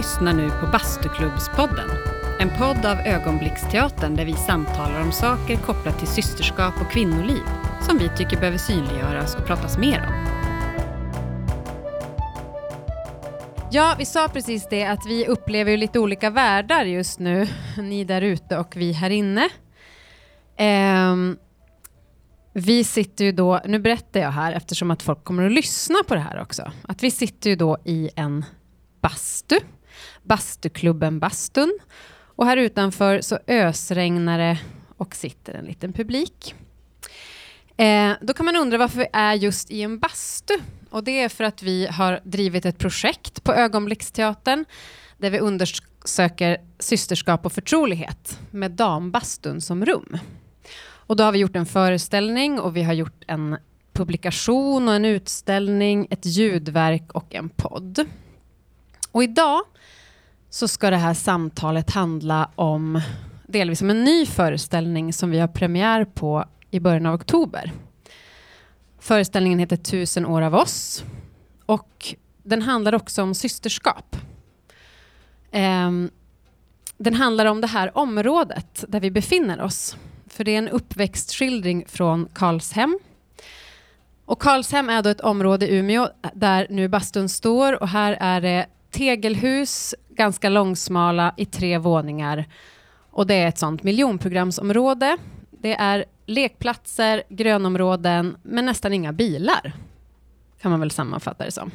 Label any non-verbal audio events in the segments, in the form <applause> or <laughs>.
lyssnar nu på Bastuklubbspodden. En podd av Ögonblicksteatern där vi samtalar om saker kopplat till systerskap och kvinnoliv som vi tycker behöver synliggöras och pratas mer om. Ja, vi sa precis det att vi upplever lite olika världar just nu, <laughs> ni där ute och vi här inne. Um, vi sitter ju då, nu berättar jag här eftersom att folk kommer att lyssna på det här också, att vi sitter ju då i en bastu, bastuklubben Bastun. Och här utanför så ösregnar det och sitter en liten publik. Eh, då kan man undra varför vi är just i en bastu. Och det är för att vi har drivit ett projekt på Ögonblicksteatern där vi undersöker systerskap och förtrolighet med dambastun som rum. Och då har vi gjort en föreställning och vi har gjort en publikation och en utställning, ett ljudverk och en podd. Och idag så ska det här samtalet handla om delvis om en ny föreställning som vi har premiär på i början av oktober. Föreställningen heter Tusen år av oss och den handlar också om systerskap. Um, den handlar om det här området där vi befinner oss. För det är en uppväxtskildring från Karlshem. Och Karlshem är då ett område i Umeå där nu bastun står och här är det tegelhus, ganska långsmala i tre våningar. Och det är ett sånt miljonprogramsområde. Det är lekplatser, grönområden, men nästan inga bilar. Kan man väl sammanfatta det som.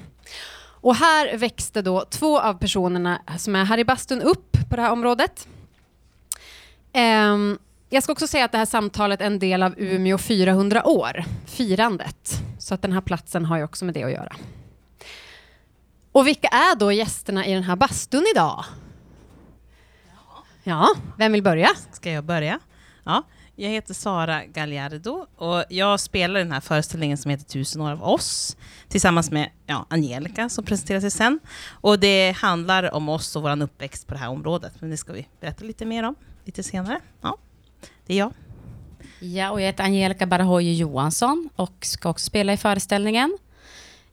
Och här växte då två av personerna som är här i bastun upp på det här området. Um, jag ska också säga att det här samtalet är en del av Umeå 400 år, firandet. Så att den här platsen har ju också med det att göra. Och vilka är då gästerna i den här bastun idag? Ja, vem vill börja? Ska jag börja? Ja, jag heter Sara Gallardo och jag spelar den här föreställningen som heter Tusen år av oss tillsammans med ja, Angelica som presenterar sig sen. Och det handlar om oss och vår uppväxt på det här området, men det ska vi berätta lite mer om lite senare. Ja, det är jag. Ja, och jag heter Angelica Barahoje Johansson och ska också spela i föreställningen.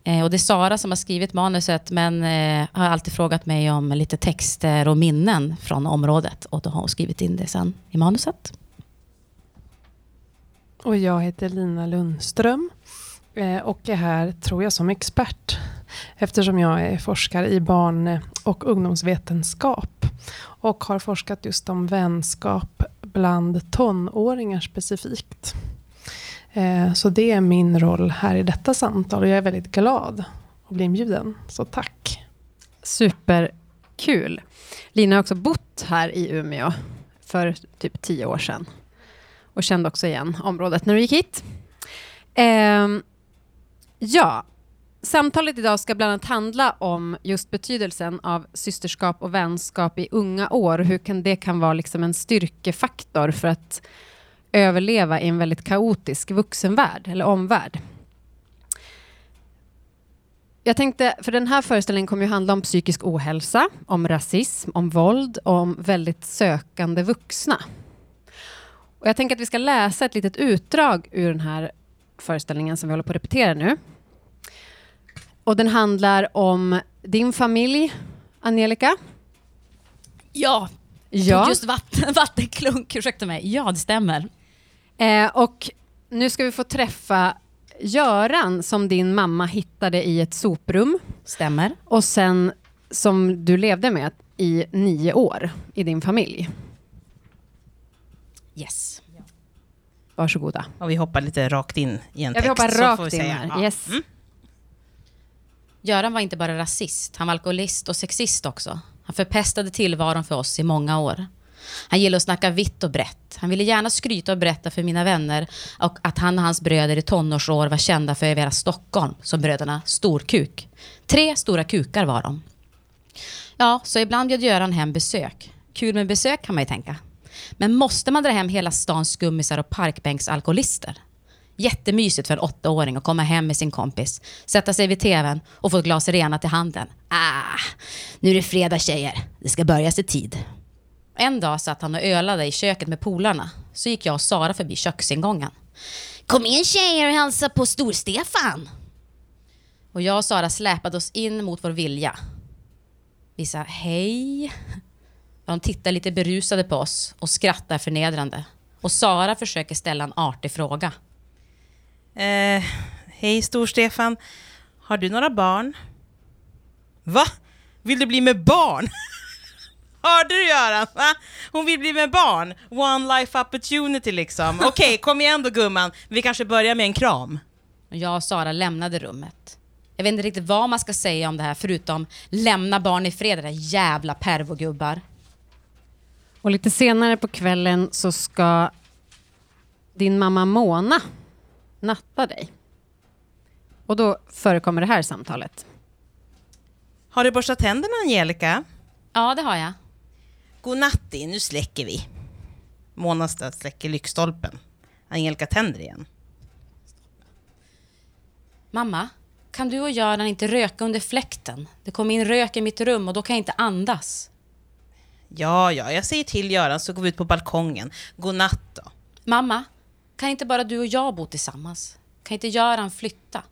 Eh, och det är Sara som har skrivit manuset men eh, har alltid frågat mig om lite texter och minnen från området och då har hon skrivit in det sen i manuset. Och jag heter Lina Lundström eh, och är här, tror jag, som expert eftersom jag är forskare i barn eh, och ungdomsvetenskap och har forskat just om vänskap bland tonåringar specifikt. Eh, så det är min roll här i detta samtal och jag är väldigt glad att bli inbjuden. Så tack. Superkul. Lina har också bott här i Umeå för typ tio år sedan och kände också igen området när du gick hit. Ehm, ja, samtalet idag ska bland annat handla om just betydelsen av systerskap och vänskap i unga år. Hur kan det kan vara liksom en styrkefaktor för att överleva i en väldigt kaotisk vuxenvärld eller omvärld. Jag tänkte, för den här föreställningen kommer ju handla om psykisk ohälsa, om rasism, om våld och om väldigt sökande vuxna. Och jag tänker att vi ska läsa ett litet utdrag ur den här föreställningen som vi håller på att repetera nu. Och den handlar om din familj, Angelica. Ja, ja. just vatten, <laughs> vattenklunk, ursäkta mig. Ja, det stämmer. Eh, och nu ska vi få träffa Göran som din mamma hittade i ett soprum. Stämmer. Och sen som du levde med i nio år i din familj. Yes. Varsågoda. Och vi hoppar lite rakt in i en text. Vi hoppar rakt in här. Ja. Yes. Mm. Göran var inte bara rasist, han var alkoholist och sexist också. Han förpestade tillvaron för oss i många år. Han gillade att snacka vitt och brett. Han ville gärna skryta och berätta för mina vänner och att han och hans bröder i tonårsår var kända för över hela Stockholm som bröderna Storkuk. Tre stora kukar var de. Ja, så ibland bjöd Göran hem besök. Kul med besök kan man ju tänka. Men måste man dra hem hela stans skummisar och parkbänksalkoholister? Jättemysigt för en åttaåring att komma hem med sin kompis, sätta sig vid tvn och få ett glas renat i handen. Ah, nu är det fredag tjejer. Det ska börjas i tid. En dag satt han och ölade i köket med polarna. Så gick jag och Sara förbi köksingången. Kom in tjejer och hälsa på Stor-Stefan. Och jag och Sara släpade oss in mot vår vilja. Vi sa hej. De tittar lite berusade på oss och skrattar förnedrande. Och Sara försöker ställa en artig fråga. Eh, Hej Stor-Stefan, har du några barn? Va? Vill du bli med barn? <laughs> Hörde du Göran? Va? Hon vill bli med barn. One life opportunity liksom. <laughs> Okej, kom igen då gumman. Vi kanske börjar med en kram. Jag och Sara lämnade rummet. Jag vet inte riktigt vad man ska säga om det här förutom lämna barn i fred, era jävla pervogubbar. Och lite senare på kvällen så ska din mamma Mona natta dig. Och då förekommer det här samtalet. Har du borstat tänderna Angelica? Ja, det har jag. Godnatti, nu släcker vi. Monas stöt släcker lyktstolpen. Angelica tänder igen. Mamma, kan du och Göran inte röka under fläkten? Det kommer in rök i mitt rum och då kan jag inte andas. Ja, ja, jag säger till Göran så går vi ut på balkongen. Godnatt då. Mamma, kan inte bara du och jag bo tillsammans? Kan inte Göran flytta?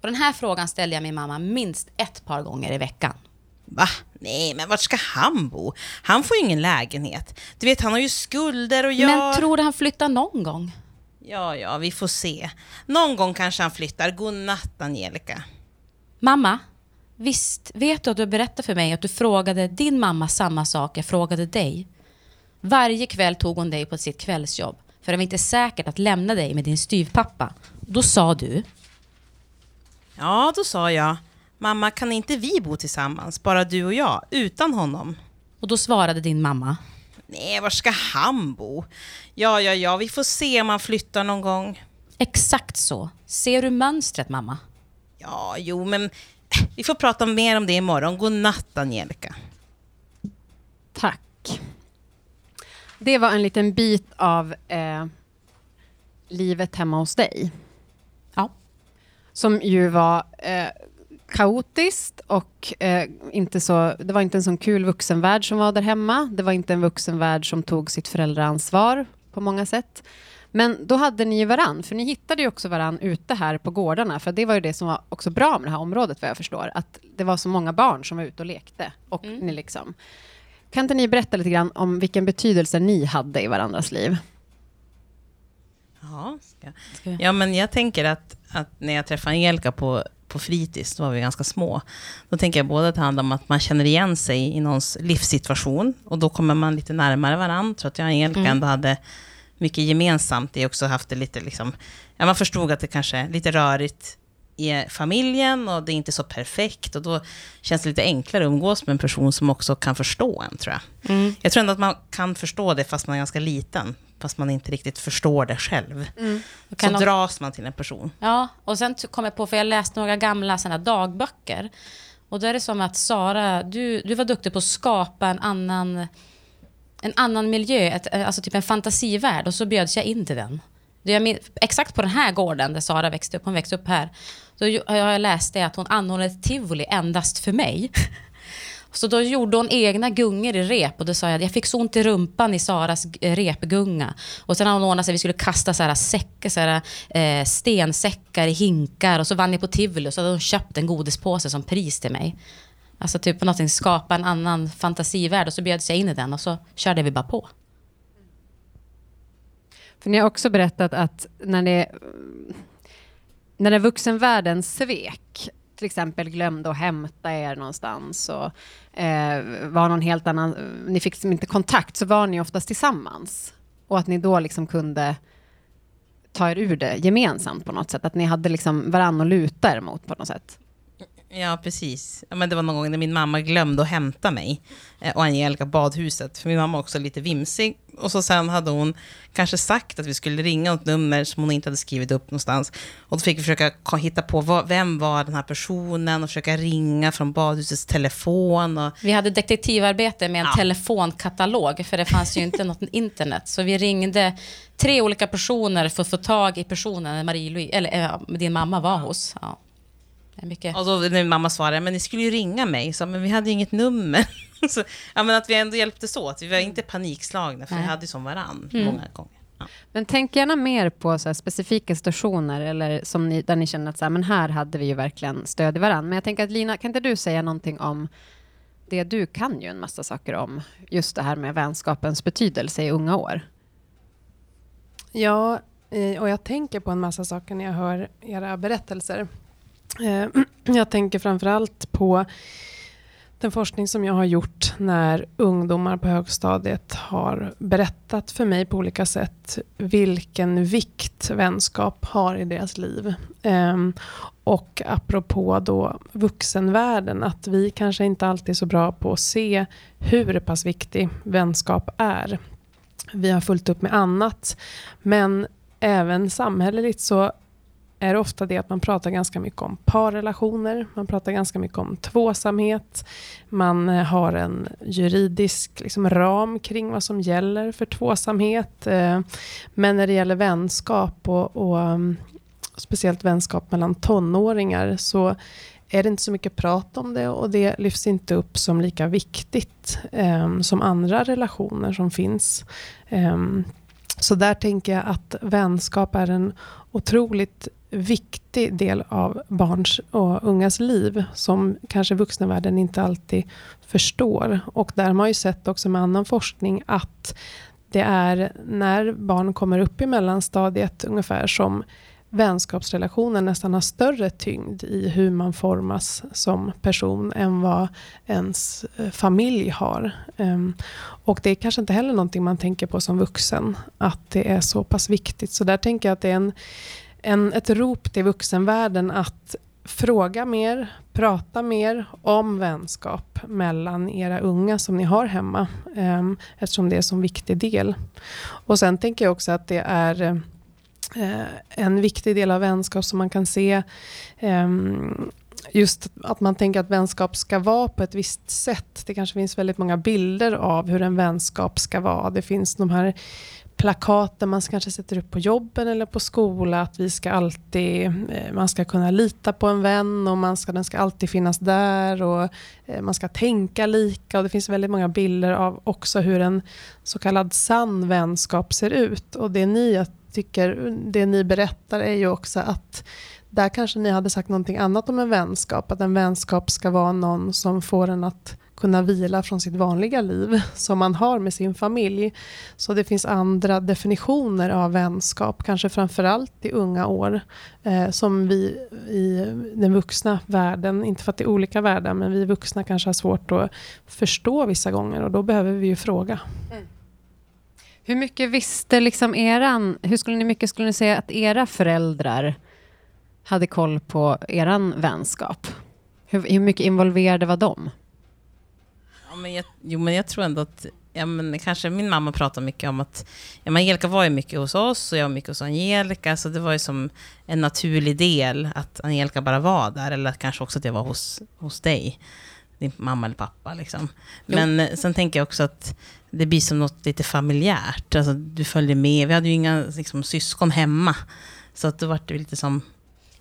Och den här frågan ställer jag min mamma minst ett par gånger i veckan. Va? Nej, men vart ska han bo? Han får ju ingen lägenhet. Du vet, han har ju skulder och jag... Men tror du han flyttar någon gång? Ja, ja, vi får se. Någon gång kanske han flyttar. Godnatt, Angelica. Mamma, visst vet du att du berättade för mig att du frågade din mamma samma sak jag frågade dig? Varje kväll tog hon dig på sitt kvällsjobb för det var inte säkert att lämna dig med din styvpappa. Då sa du, Ja, då sa jag. Mamma, kan inte vi bo tillsammans? Bara du och jag, utan honom? och då svarade din mamma, Nej, var ska han bo? Ja, ja, ja, vi får se om han flyttar någon gång. exakt så. Ser du mönstret mamma? Ja, jo, men <laughs> vi får prata mer om det imorgon. Godnatt, Angelica. Tack. Det var en liten bit av eh, livet hemma hos dig. Ja. Som ju var eh, kaotiskt och eh, inte så, det var inte en sån kul vuxenvärld som var där hemma. Det var inte en vuxenvärld som tog sitt föräldraansvar på många sätt. Men då hade ni ju varann, för ni hittade ju också varann ute här på gårdarna. För det var ju det som var också bra med det här området vad jag förstår. Att det var så många barn som var ute och lekte. Och Mm. ni liksom. Kan inte ni berätta lite grann om vilken betydelse ni hade i varandras liv? Ja, ja men jag tänker att, att när jag träffade Angelica på, på fritids, då var vi ganska små, då tänker jag både att det handlar om att man känner igen sig i någons livssituation, och då kommer man lite närmare varandra, så att jag och Angelica Mm. ändå hade mycket gemensamt. Det också haft det lite liksom, ja man förstod att det kanske är lite rörigt i familjen och det är inte så perfekt och då känns det lite enklare att umgås med en person som också kan förstå en tror jag. Mm. Jag tror ändå att man kan förstå det fast man är ganska liten, fast man inte riktigt förstår det själv. Så Kan de- dras man till en person. Ja, och sen kom jag på, för jag läste några gamla såna dagböcker. Och då är det som att Sara, du, du var duktig på att skapa en annan, en annan miljö, ett, eh, alltså typ en fantasivärld. Och så bjöds jag in till den. Min, exakt på den här gården där Sara växte upp, hon växte upp här. Då har jag läst det att hon anordnade ett tivoli endast för mig. <laughs> Så då gjorde hon egna gungor i rep och då sa jag att jag fick så ont i rumpan i Saras eh, repgunga. Och sen har hon ordnat sig, vi skulle kasta så här säckar, så här, eh, stensäckar i hinkar och så vann jag på tivoli och så hade hon köpt en godispåse som pris till mig. Alltså typ på någonting, skapa en annan fantasivärld och så bjöds jag in i den och så körde vi bara på. För ni har också berättat att när det när det vuxenvärlden svek, till exempel glömde att hämta er någonstans och eh, var någon helt annan, ni fick liksom inte kontakt, så var ni oftast tillsammans. Och att ni då liksom kunde ta er ur det gemensamt på något sätt. Att ni hade liksom varann att luta er mot på något sätt. Ja, precis. Ja, men det var någon gång när min mamma glömde att hämta mig eh, och Angelica badhuset, för min mamma var också lite vimsig. Och så sen hade hon kanske sagt att vi skulle ringa ett nummer som hon inte hade skrivit upp någonstans. Och då fick vi försöka hitta på vad, vem var den här personen och försöka ringa från badhusets telefon. Och, Vi hade detektivarbete med en Ja. telefonkatalog, för det fanns ju inte <laughs> något internet. Så vi ringde tre olika personer för att få tag i personen Marie-Louise, eller äh, din mamma var hos. Ja. Det är mycket. och då när min mamma svarade, men ni skulle ju ringa mig, så, men vi hade inget nummer. <laughs> så, ja, men att vi ändå hjälptes åt. Vi var inte panikslagna, för vi Nej. hade ju som varann Mm. många gånger. Ja. Men tänk gärna mer på så här specifika situationer eller som ni, där ni känner att så här, men här hade vi ju verkligen stöd i varandra. Men jag tänker att Lina, kan inte du säga någonting om det du kan ju en massa saker om. Just det här med vänskapens betydelse i unga år. Ja, eh, och jag tänker på en massa saker när jag hör era berättelser. Eh, <clears throat> jag tänker framförallt på den forskning som jag har gjort när ungdomar på högstadiet har berättat för mig på olika sätt vilken vikt vänskap har i deras liv. Ehm, och apropå då vuxenvärlden, att vi kanske inte alltid är så bra på att se hur pass viktig vänskap är. Vi har fullt upp med annat, men även samhälleligt så är ofta det att man pratar ganska mycket om parrelationer, man pratar ganska mycket om tvåsamhet, man eh, har en juridisk liksom, ram kring vad som gäller för tvåsamhet. Eh, men när det gäller vänskap och, och mm, speciellt vänskap mellan tonåringar så är det inte så mycket prat om det och det lyfts inte upp som lika viktigt eh, som andra relationer som finns. Eh, så där tänker jag att vänskap är en otroligt viktig del av barns och ungas liv som kanske vuxenvärlden inte alltid förstår. Och där har man ju sett också med annan forskning att det är när barn kommer upp i mellanstadiet ungefär som vänskapsrelationen nästan har större tyngd i hur man formas som person än vad ens eh, familj har. Ehm, och det är kanske inte heller någonting man tänker på som vuxen, att det är så pass viktigt. Så där tänker jag att det är en, en, ett rop till vuxenvärlden att fråga mer, prata mer om vänskap mellan era unga som ni har hemma. Ehm, eftersom det är en så viktig del. Och sen tänker jag också att det är eh, en viktig del av vänskap som man kan se ehm, just att man tänker att vänskap ska vara på ett visst sätt. Det kanske finns väldigt många bilder av hur en vänskap ska vara. Det finns de här plakaten man kanske sätter upp på jobben eller på skola. Att vi ska alltid, eh, man ska kunna lita på en vän och man ska, den ska alltid finnas där. och eh, Man ska tänka lika. och Det finns väldigt många bilder av också hur en så kallad sann vänskap ser ut. Och det ni tycker, det ni berättar är ju också att där kanske ni hade sagt någonting annat om en vänskap. Att en vänskap ska vara någon som får en att kunna vila från sitt vanliga liv som man har med sin familj. Så det finns andra definitioner av vänskap, kanske framförallt i unga år, eh, som vi i den vuxna världen, inte för att det är olika världar, men vi vuxna kanske har svårt att förstå vissa gånger och då behöver vi ju fråga. Mm. Hur mycket visste liksom eran, hur skulle ni, mycket skulle ni säga att era föräldrar hade koll på eran vänskap? Hur, hur mycket involverade var de? Men jag, jo, men jag tror ändå att ja, men kanske min mamma pratade mycket om att ja, men Angelica var ju mycket hos oss och jag var mycket hos Angelica, så det var ju som en naturlig del att Angelica bara var där, eller kanske också att jag var hos, hos dig, din mamma eller pappa. Liksom. Men jo. sen tänker jag också att det blir som något lite familjärt. Alltså, du följer med. Vi hade ju inga liksom, syskon hemma. Så att då var det lite som...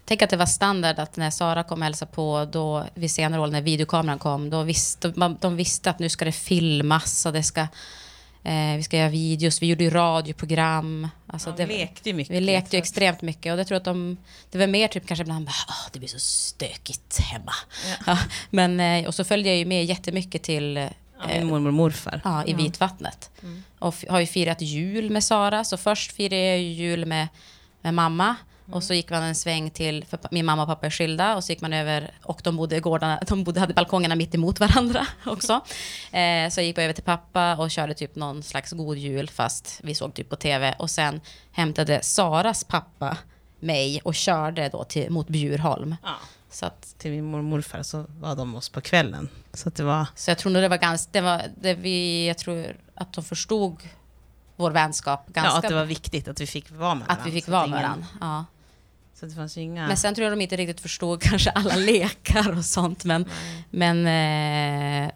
Tänk att det var standard att när Sara kom och hälsade på, då, vid senare år när videokameran kom, då visste, de, de visste att nu ska det filmas och det ska, eh, vi ska göra videos. Vi gjorde ju radioprogram. Alltså ja, det, vi lekte ju mycket. Vi lekte ju extremt mycket. Och det tror att de, det var mer typ kanske ibland, oh, det blir så stökigt hemma. Ja. Ja, men, eh, och så följde jag ju med jättemycket till Ja, min mormor och morfar. Ja, i Vitvattnet. Mm. Och har ju firat jul med Sara. Så först firade jag jul med, med mamma. Och så gick man en sväng till, för min mamma och pappa är skilda, och så gick man över, och de bodde gårdarna, <laughs> de bodde, hade balkongerna mitt emot varandra <laughs> också. Eh, så jag gick över till pappa och körde typ någon slags god jul, fast vi såg typ på TV. Och sen hämtade Saras pappa mig och körde då till, mot Bjurholm. Ja. Så att, till min mormor och morfar så var de oss på kvällen. Så det var... Så jag tror nog det var ganska, det var, det vi, jag tror att de förstod vår vänskap ganska... Ja, att det var viktigt att vi fick vara med varandra. Att vi fick vara med varandra, ja. Så det fanns inga... Men sen tror jag de inte riktigt förstod <laughs> kanske alla lekar och sånt. Men, men eh,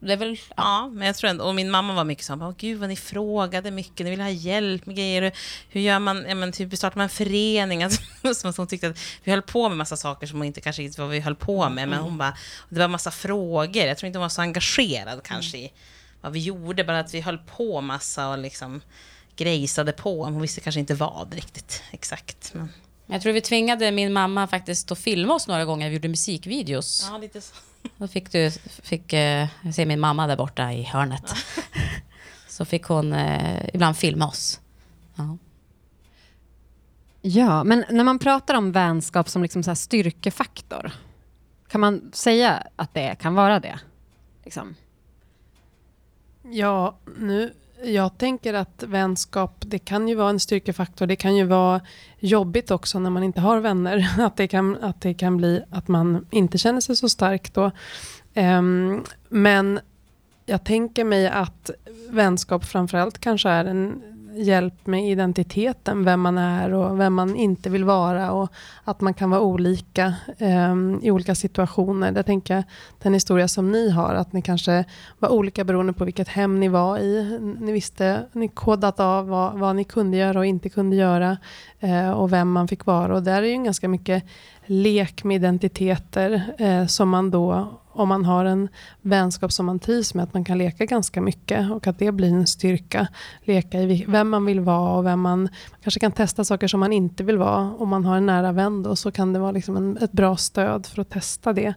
det är väl, ja. ja. men jag tror ändå, och min mamma var mycket så här, gud vad ni frågade mycket, ni ville ha hjälp med grejer. Hur gör man, ja, men typ startar man en förening? <laughs> Alltså, hon tyckte att vi höll på med massa saker som hon inte kanske inte vad vi höll på med, men hon bara, det var massa frågor. Jag tror inte hon var så engagerad kanske i vad vi gjorde, bara att vi höll på massa och liksom grejsade på. Hon visste kanske inte vad riktigt exakt. Men. Jag tror vi tvingade min mamma faktiskt att filma oss några gånger vi gjorde musikvideos. Ja, lite så. Då fick du, fick, eh, jag ser min mamma där borta i hörnet. <laughs> Så fick hon eh, ibland filma oss. Ja. Ja, men när man pratar om vänskap som liksom så här styrkefaktor, kan man säga att det kan vara det? Liksom. Ja, nu, jag tänker att vänskap, det kan ju vara en styrkefaktor. Det kan ju vara jobbigt också när man inte har vänner. <laughs> Att det kan, att det kan bli att man inte känner sig så stark då. Um, men jag tänker mig att vänskap framförallt kanske är en hjälp med identiteten, vem man är och vem man inte vill vara och att man kan vara olika eh, i olika situationer. Där tänker jag den historia som ni har, att ni kanske var olika beroende på vilket hem ni var i. Ni visste, ni kodat av vad, vad ni kunde göra och inte kunde göra eh, och vem man fick vara. Och där är ju ganska mycket lek med identiteter eh, som man då om man har en vänskap som man trivs med, att man kan leka ganska mycket och att det blir en styrka. Leka i vem man vill vara och vem man, man kanske kan testa saker som man inte vill vara. Om man har en nära vän då, så kan det vara liksom en, ett bra stöd för att testa det.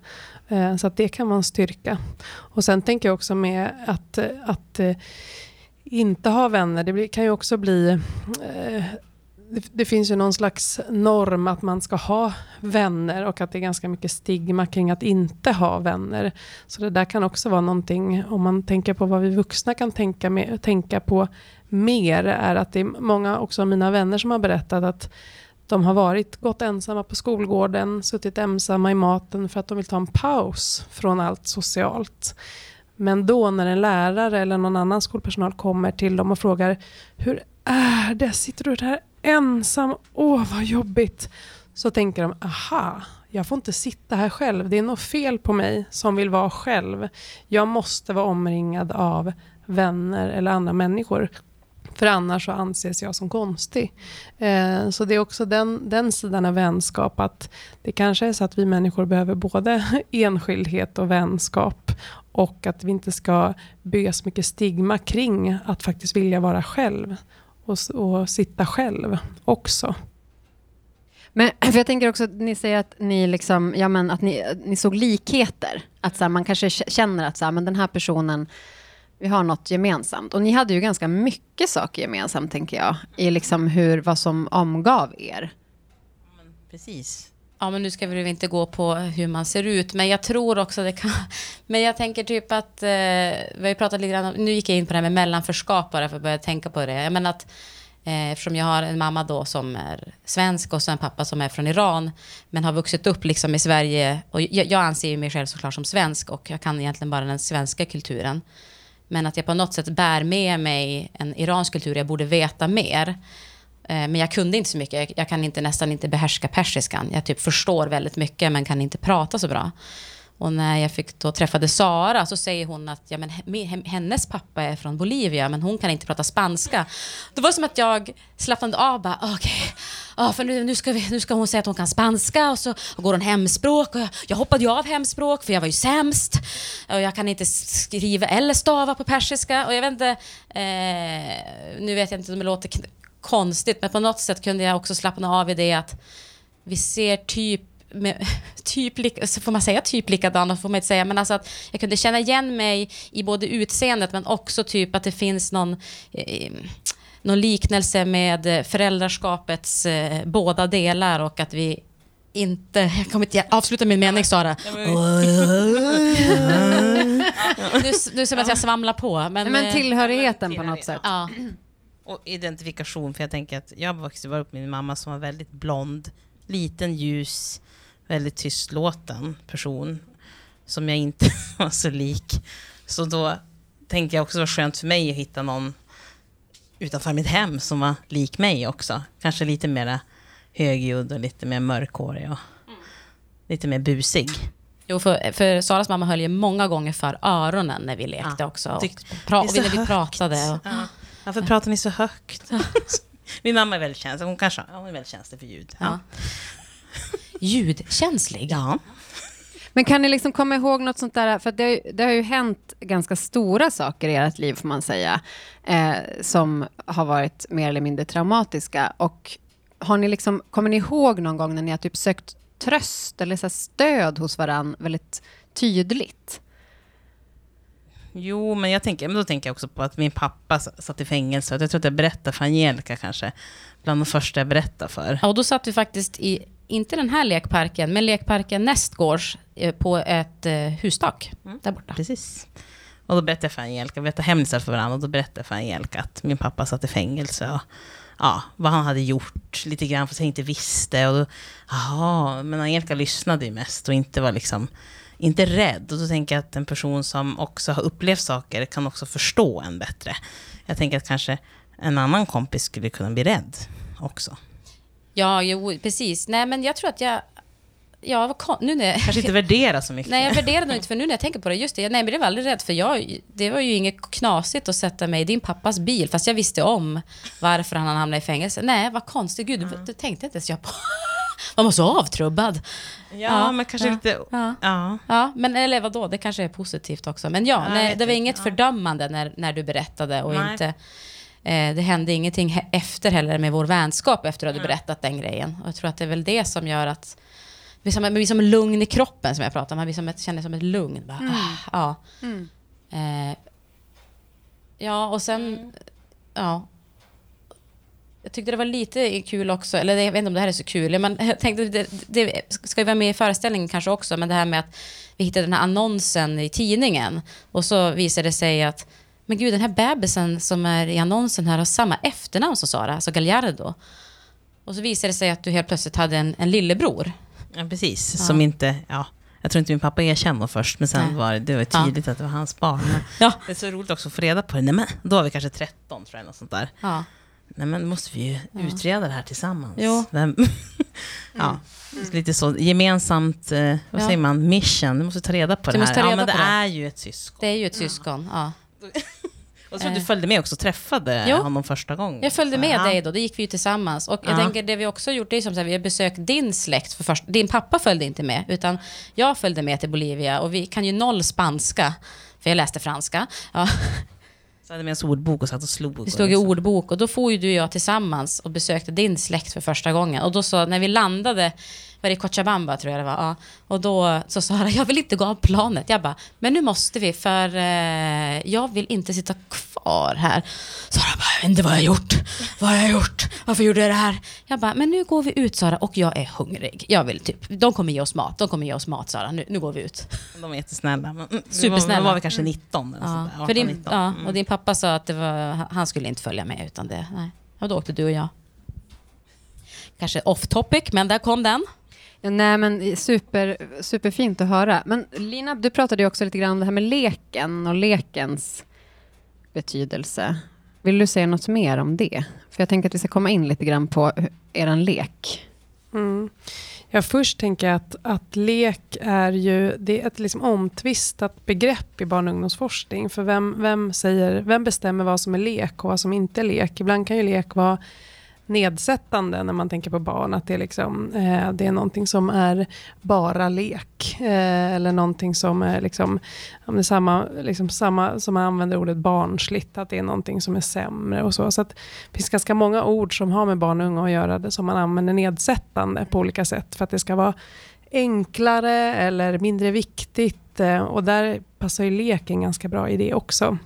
Eh, så att det kan vara en styrka. Och sen tänker jag också med att, att eh, inte ha vänner, det blir, kan ju också bli eh, det, det, finns ju någon slags norm att man ska ha vänner och att det är ganska mycket stigma kring att inte ha vänner. Så det där kan också vara någonting, om man tänker på vad vi vuxna kan tänka, med, tänka på mer, är att det är många också av mina vänner som har berättat att de har varit, gått ensamma på skolgården, suttit ensamma i maten för att de vill ta en paus från allt socialt. Men då när en lärare eller någon annan skolpersonal kommer till dem och frågar Hur är det? Sitter du där ensam, åh vad jobbigt. Så tänker de, aha, jag får inte sitta här själv. Det är något fel på mig som vill vara själv. Jag måste vara omringad av vänner eller andra människor. För annars så anses jag som konstig. Eh, så det är också den, den sidan av vänskap. att Det kanske är så att vi människor behöver både <laughs> enskildhet och vänskap. Och att vi inte ska bygga så mycket stigma kring att faktiskt vilja vara själv och, och sitta själv också. Men <clears throat> för jag tänker också att ni säger att ni, liksom, ja, men att ni, ni såg likheter. Att så här, man kanske känner att så här, men den här personen, vi har något gemensamt. Och ni hade ju ganska mycket saker gemensamt, tänker jag, i liksom hur, vad som omgav er. Precis. Ja, men nu ska vi inte gå på hur man ser ut, men jag tror också det kan... <laughs> Men jag tänker typ att, eh, vi har pratat lite grann nu gick jag in på det här med mellanförskap bara för att börja tänka på det. Jag menar att eh, eftersom jag har en mamma då som är svensk och så en pappa som är från Iran, men har vuxit upp liksom i Sverige, och jag, jag anser ju mig själv såklart som svensk och jag kan egentligen bara den svenska kulturen. Men att jag på något sätt bär med mig en iransk kultur, jag borde veta mer. Eh, men jag kunde inte så mycket. Jag kan inte, nästan inte behärska persiskan. Jag typ förstår väldigt mycket men kan inte prata så bra. Och när jag fick då träffade Sara så säger hon att ja, men hennes pappa är från Bolivia men hon kan inte prata spanska. Det var som att jag slappnade av bara okej, okay. ja, för nu, nu, ska vi, nu ska hon säga att hon kan spanska och så går hon hemspråk. Och jag, jag hoppade ju av hemspråk för jag var ju sämst. Och jag kan inte skriva eller stava på persiska. Och jag vet inte, eh, nu vet jag inte om det låter konstigt, men på något sätt kunde jag också slappna av i det att vi ser typ med, <laughs> typ, får man säga typ likadana, får man inte säga, men alltså att jag kunde känna igen mig i både utseendet men också typ att det finns någon, eh, någon liknelse med föräldraskapets eh, båda delar och att vi inte... Jag kommer inte avsluta min mening, Sara. <laughs> nu, nu ser man att jag svamlar på. Men, men eh, tillhörigheten på något sätt. Ja. <clears throat> Och identifikation, för jag tänker att jag vuxit upp med min mamma som var väldigt blond, liten, ljus, väldigt tystlåten person som jag inte <laughs> var så lik. Så då tänker jag också det var skönt för mig att hitta någon utanför mitt hem som var lik mig också. Kanske lite mer högljudd och lite mer mörkhårig och lite mer busig. Jo, för, för Saras mamma höll ju många gånger för öronen när vi lekte ja, också. Och, pra, och när vi pratade. Och, ja. Varför pratar ni så högt? <laughs> Min mamma är väldigt känslig. Hon, kanske, hon är väldigt känslig för ljud. Ja. Ljudkänslig? Ja. Men kan ni liksom komma ihåg något sånt där, för det, det, har ju hänt ganska stora saker i ert liv får man säga, eh, som har varit mer eller mindre traumatiska. Och har ni liksom, kommer ni ihåg någon gång när ni har typ sökt tröst eller så stöd hos varandra väldigt tydligt. Jo, men, jag tänker, men då tänker jag också på att min pappa satt i fängelse. Jag tror att jag berättade för Angelica kanske. Bland de första jag berättade för. Ja, och då satt vi faktiskt i, inte den här lekparken, men lekparken nästgårds eh, på ett eh, hustak Mm. där borta. Precis. Och då berättade jag för Angelica, vi berättade hemlisar för varandra, och då berättade jag för Angelica att min pappa satt i fängelse och ja, vad han hade gjort lite grann, fast jag inte visste. Och då, jaha, men Angelica lyssnade ju mest och inte var liksom, inte rädd. Och då tänker jag att en person som också har upplevt saker kan också förstå en bättre. Jag tänker att kanske en annan kompis skulle kunna bli rädd också. Ja, jo, precis. Nej, men jag tror att jag... Ja, vad nu när jag, Kanske inte värdera så mycket. Nej, jag värderar nog inte, för nu när jag tänker på det, just det, nej men det var aldrig rädd, för jag, det var ju inget knasigt att sätta mig i din pappas bil, fast jag visste om varför han hamnade i fängelse. Nej, vad konstigt, gud, det, det tänkte inte ens jag på. Man var så avtrubbad. Ja, Ja, men kanske ja, lite... ja. Ja. Ja, men eller vadå, det kanske är positivt också. Men ja, nej, det var inget fördömande när, när du berättade och Nej. inte... Eh, det hände ingenting he- efter heller med vår vänskap efter att du berättat den grejen. Och jag tror att det är väl det som gör att... Vi som, man blir som lugn i kroppen som jag pratar om. Man blir som ett, känner som ett lugn. Bara, ah, ja. Eh, ja, och sen... Ja. Jag tyckte det var lite kul också, eller jag vet inte om det här är så kul, men jag tänkte det, det ska ju vara med i föreställningen kanske också, men det här med att vi hittade den här annonsen i tidningen och så visade det sig att men gud, den här bebisen som är i annonsen här har samma efternamn som Sara, alltså Gallardo. Och så visade det sig att du helt plötsligt hade en, en lillebror. Ja, precis. Ja. Som inte... Ja, jag tror inte min pappa erkände först, men sen Nej. var det, det var Ja. tydligt att det var hans barn. Ja. Det är så roligt också att få reda på det. Nej, men, då var vi kanske 13, tror jag, något sånt där. Ja. Nej, men måste vi ju utreda det här tillsammans. Jo. Vem, <laughs> ja, lite så gemensamt, eh, vad Mm. Ja. säger man, mission. Du måste ta reda på Du det här. Ja, men det det. är ju ett syskon. Det är ju ett syskon. Ja. <laughs> Och så du Eh. följde med också och träffade Jo. honom första gången. Jag följde Så, med ja. dig då, det gick vi ju tillsammans. Och jag Ja. tänker det vi också gjort, det är som här, vi har besökt din släkt för först. Din pappa följde inte med, utan jag följde med till Bolivia och vi kan ju noll spanska, för jag läste franska. Ja, hade vi med oss ordbok och satt och slog. och stod i liksom. ordbok och då får ju du och jag tillsammans och besökte din släkt för första gången. Och då så, när vi landade, var det Cochabamba tror jag det var, ja. och då så sa jag, jag vill inte gå av planet. Jag bara, men nu måste vi för eh, jag vill inte sitta kvar här. Sara bara, jag vet inte vad jag har gjort. Vad har jag gjort? Varför gjorde jag det här? Jag bara, men nu går vi ut Sara och jag är hungrig. Jag vill typ, de kommer ge oss mat. De kommer ge oss mat Sara, nu, nu går vi ut. De var jättesnälla. Men, mm, Supersnälla. Då var vi kanske 19 eller Ja, sånt där, för 18, din, 19. ja, Mm. och din pappa sa att var, han skulle inte följa med utan det, nej. Och då åkte du och jag. Kanske off topic, men där kom den. Nej, men super, superfint att höra. Men Lina, du pratade ju också lite grann om det här med leken och lekens betydelse. Vill du säga något mer om det? För jag tänker att vi ska komma in lite grann på er lek. Mm. Ja, först tänker jag att, att lek är ju det är ett liksom omtvistat begrepp i barn och ungdomsforskning. För vem, vem, säger, vem bestämmer vad som är lek och vad som inte är lek? Ibland kan ju lek vara nedsättande när man tänker på barn. Att det är, liksom, eh, det är någonting som är bara lek. Eh, eller någonting som är liksom, om det är samma, liksom samma som man använder ordet barnsligt. Att det är någonting som är sämre och så. Så att det finns ganska många ord som har med barn och unga att göra det som man använder nedsättande på olika sätt för att det ska vara enklare eller mindre viktigt. eh, Och där passar ju leken ganska bra i det också.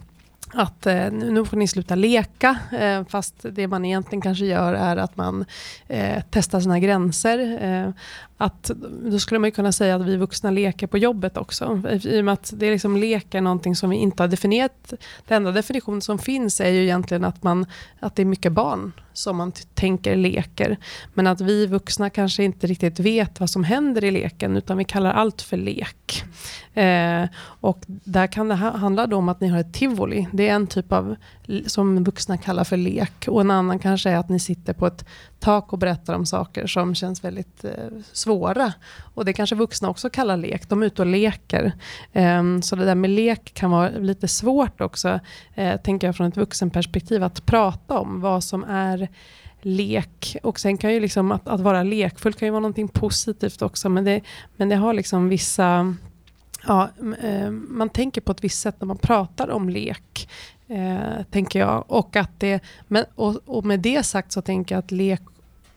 Att eh, nu får ni sluta leka, eh, fast det man egentligen kanske gör är att man eh, testar sina gränser. Eh, att, då skulle man ju kunna säga att vi vuxna leker på jobbet också. I och med att det är liksom lek är någonting som vi inte har definierat. Den enda definition som finns är ju egentligen att, man, att det är mycket barn som man tänker leker. Men att vi vuxna kanske inte riktigt vet vad som händer i leken utan vi kallar allt för lek. Eh, och där kan det ha- handla om att ni har ett tivoli. Det är en typ av som vuxna kallar för lek. Och en annan kanske är att ni sitter på ett tak och berättar om saker som känns väldigt eh, svåra. Och det kanske vuxna också kallar lek. De är ute och leker. Ehm, så det där med lek kan vara lite svårt också, eh, tänker jag från ett vuxenperspektiv, att prata om vad som är lek. Och sen kan ju liksom att, att vara lekfull kan ju vara någonting positivt också. Men det, men det har liksom vissa... Ja, eh, man tänker på ett visst sätt när man pratar om lek. Eh, tänker jag. Och, att det, men, och, och med det sagt så tänker jag att lek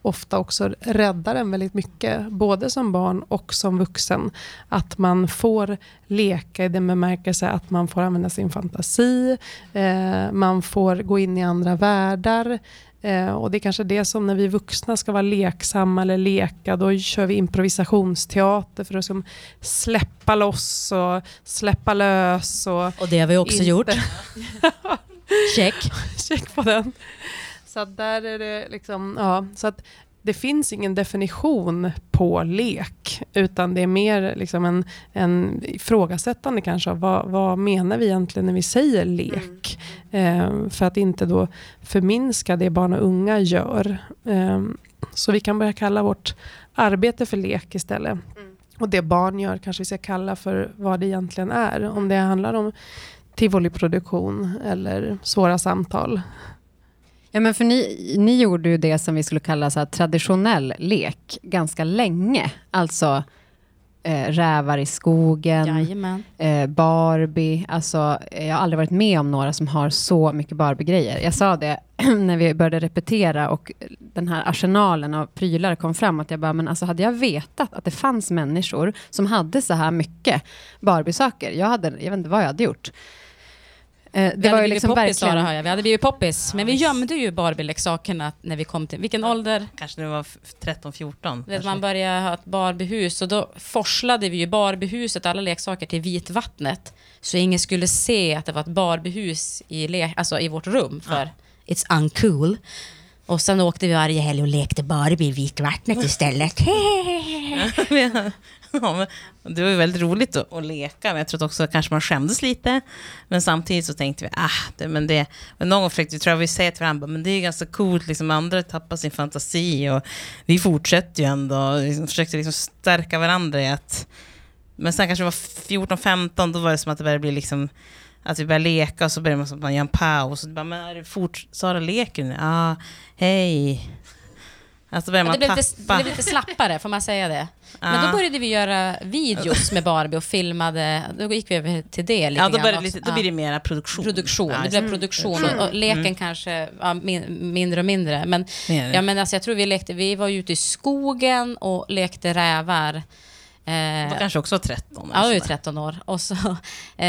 ofta också räddar en väldigt mycket, både som barn och som vuxen. Att man får leka i den bemärkelse att man får använda sin fantasi, eh, man får gå in i andra världar. Eh, och det är kanske det som när vi vuxna ska vara leksamma eller leka, då kör vi improvisationsteater för att liksom släppa loss och släppa lös. Och Och det har vi också inte- gjort. Check. <laughs> Check på den. Så där är det liksom, ja, så att det finns ingen definition på lek, utan det är mer liksom en, en ifrågasättande kanske av vad, vad menar vi egentligen när vi säger lek? Eh, för att inte då förminska det barn och unga gör. Eh, så vi kan börja kalla vårt arbete för lek istället. Och det barn gör kanske vi ska kalla för vad det egentligen är. Om det handlar om tivoliproduktion eller svåra samtal. Ja, men för ni, ni gjorde ju det som vi skulle kalla så traditionell lek ganska länge. Alltså eh, rävar i skogen, eh, Barbie. Alltså, jag har aldrig varit med om några som har så mycket Barbie-grejer. Jag sa det <clears throat> när vi började repetera och den här arsenalen av prylar kom fram. Att jag bara, men alltså hade jag vetat att det fanns människor som hade så här mycket Barbie-saker. Jag, hade, jag vet inte vad jag hade gjort. Eh, Vi det hade var ju blivit liksom poppis, verkligen... Sara, hör jag. Vi hade blivit poppis. men vi visst. gömde ju Barbie-leksakerna när vi kom till... Vilken ålder? Kanske när vi var f- 13-14. Vet, man började ha ett Barbiehus och då forslade vi ju Barbiehuset, alla leksaker, till Vitvattnet. Så ingen skulle se att det var ett Barbiehus i, le- alltså i vårt rum, för it's uncool. Och sen åkte vi varje helg och lekte Barbie i Vitvattnet istället. <laughs> ja, men det var ju väldigt roligt att, att leka, men jag tror att också kanske man skämdes lite. Men samtidigt så tänkte vi, ah, det, men det... Men någon gång försökte vi, tror jag vi säger till varandra, men det är ganska coolt, liksom, andra tappar sin fantasi och vi fortsätter ju ändå. Och liksom, försökte liksom stärka varandra i att... Men sen kanske det var 14-15, då var det som att det började bli liksom... Att vi började leka och så började man, så man gör en paus. Och bara, men är det fort, Sara leker nu? Ja, ah, hej. Alltså börjar Ja, man det, blev lite, det blev lite slappare, får man säga det. Men då började vi göra videos med Barbie och filmade. Då gick vi över till det lite Ja, då, börjar också. lite, då blir det mera produktion. Produktion, det blev produktion och, och leken kanske ja, min, mindre och mindre. Men, ja, men alltså, jag tror vi lekte, vi var ute i skogen och lekte rävar. Det var Eh, kanske också 13. Ja, jag var ju eller sådär. 13 år. Och så <laughs> eh,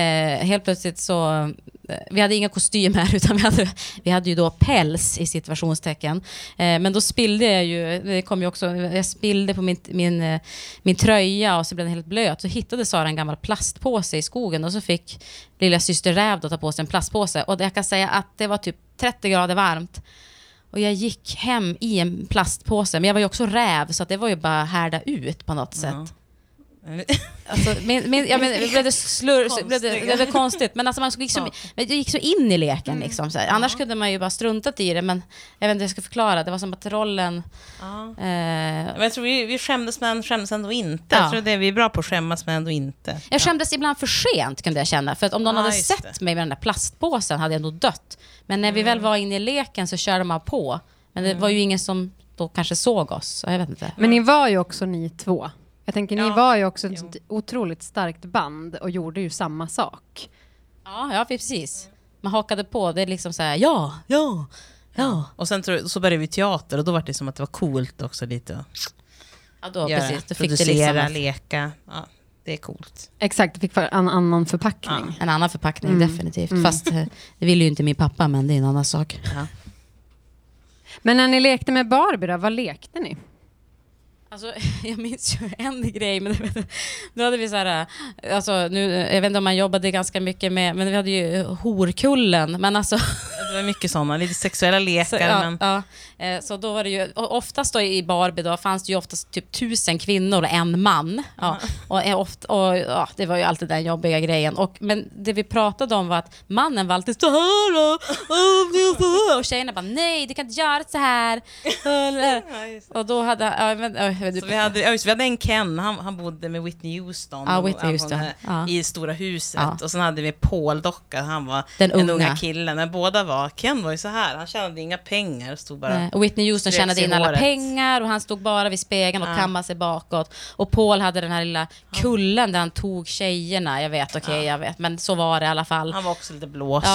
helt plötsligt så... eh, Vi hade inga kostymer, <laughs> utan vi hade, vi hade ju då päls i situationstecken. Eh, men då spillde jag ju, det kom ju också, jag spillde på min, min, eh, min tröja och så blev den helt blöt. Så hittade Sara en gammal plastpåse i skogen och så fick lilla syster Räv då ta på sig en plastpåse. Och jag kan säga att det var typ 30 grader varmt. Och jag gick hem i en plastpåse, men jag var ju också räv, så att det var ju bara härda ut på något sätt. Ja. Alltså, min, min, ja, men, blev det slurr, så blev det, blev det konstigt. Men alltså, man gick så, men det gick så in i leken. Liksom, så här. Annars kunde man ju bara struntat i det, men jag vet inte hur jag ska förklara. Det var som att rollen... Ja. Eh, Men jag tror vi, vi skämdes men skämdes ändå inte. Ja. Jag tror det är, vi är bra på att skämmas men ändå inte. jag skämdes ibland för sent, kunde jag känna. För att om någon Ja, hade sett det. mig med den där plastpåsen hade jag nog dött. Men när vi väl var inne i leken så körde man på. Men det var ju ingen som då kanske såg oss. så Jag vet inte. Men ni var ju också ni två. Jag tänker, ni Ja. var ju också ett Jo. otroligt starkt band och gjorde ju samma sak. Ja, ja precis. Man hakade på. Det är liksom så här, ja, ja, ja. Och sen tror, så började vi teater och då var det som att det var coolt också lite Ja, då, göra, precis. Då fick det producera, liksom leka. Ja, det är coolt. Exakt, det fick en annan förpackning. en annan förpackning, Mm. definitivt. Mm. Fast eh, det ville ju inte min pappa, men det är en annan sak. Men när ni lekte med Barbie då, vad lekte ni? Alltså, <laughs> jag minns ju en grej, men då hade vi så här, alltså, nu, jag vet inte om man jobbade ganska mycket med, men vi hade ju horkullen, men alltså Det var mycket sådana, lite sexuella <laughs> lekar. Så, ja, men, ja. Eh, så då var det ju, och oftast i Barbie då fanns det ju oftast typ tusen kvinnor och en man. Ja, och, eh, ofta, och, ja, det var ju alltid den jobbiga grejen. Och, men det vi pratade om var att mannen var alltid så här och, och tjejerna bara nej, du kan inte göra så här. <laughs> Och då hade, ja, men, Så vi, hade, ja, just, vi hade en Ken, han, han bodde med Whitney Houston. Och- Whitney Houston. Ja. I stora huset. Ja. Och sen hade vi Paul-docka, han var Den den unga. unga. killen. Men båda var, Ken var ju så här, han tjänade inga pengar, stod bara... Nej, Och Whitney Houston tjänade in alla håret. pengar och han stod bara vid spegeln och Ja. kammade sig bakåt. Och Paul hade den här lilla kullen där han tog tjejerna. Jag vet, okej, jag vet. Men så var det i alla fall. Han var också lite blåst.